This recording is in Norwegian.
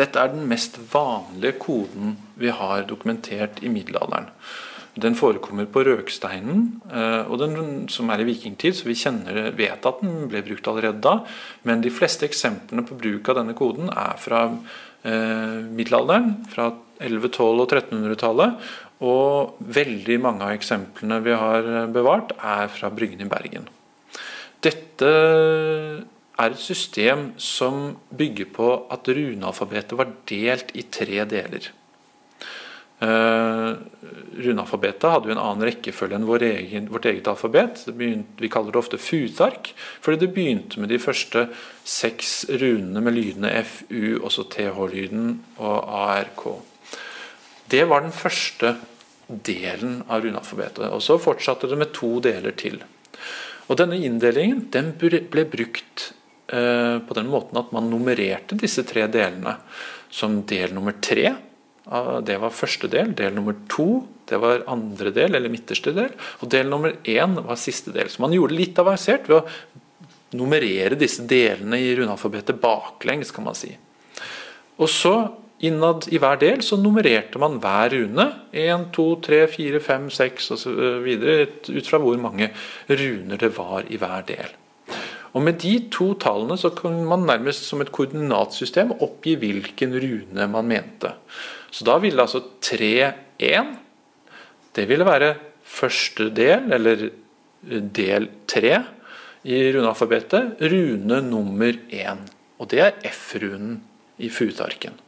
Dette er den mest vanlige koden vi har dokumentert i middelalderen. Den forekommer på røksteinen, eh, den, som er i vikingtid, så vi kjenner, vet at den ble brukt allerede da. Men de fleste eksemplene på bruk av denne koden er fra eh, middelalderen, fra 1100-, 1200- og 1300-tallet. Og veldig mange av eksemplene vi har bevart, er fra Bryggen i Bergen. Dette er et system som bygger på at runealfabetet var delt i tre deler. Uh, runealfabetet hadde jo en annen rekkefølge enn vår egen, vårt eget alfabet. Begynte, vi kaller det ofte futark, fordi det begynte med de første seks runene med lydene FU, også TH-lyden og ARK. Det var den første delen av runealfabetet. Og så fortsatte det med to deler til. Og Denne inndelingen den ble brukt på den måten at man nummererte disse tre delene som del nummer tre. Det var første del. Del nummer to det var andre del, eller midterste del. Og del nummer én var siste del. Så man gjorde det litt avansert ved å nummerere disse delene i runalfabetet baklengs, kan man si. Og så Innad i hver del så nummererte man hver rune. 1, 2, 3, 4, 5, 6 osv. Ut fra hvor mange runer det var i hver del. Og Med de to tallene så kan man nærmest som et koordinatsystem oppgi hvilken rune man mente. Så da ville altså 3-1 Det ville være første del, eller del 3 i runealfabetet. Rune nummer 1. Og det er F-runen i futarken.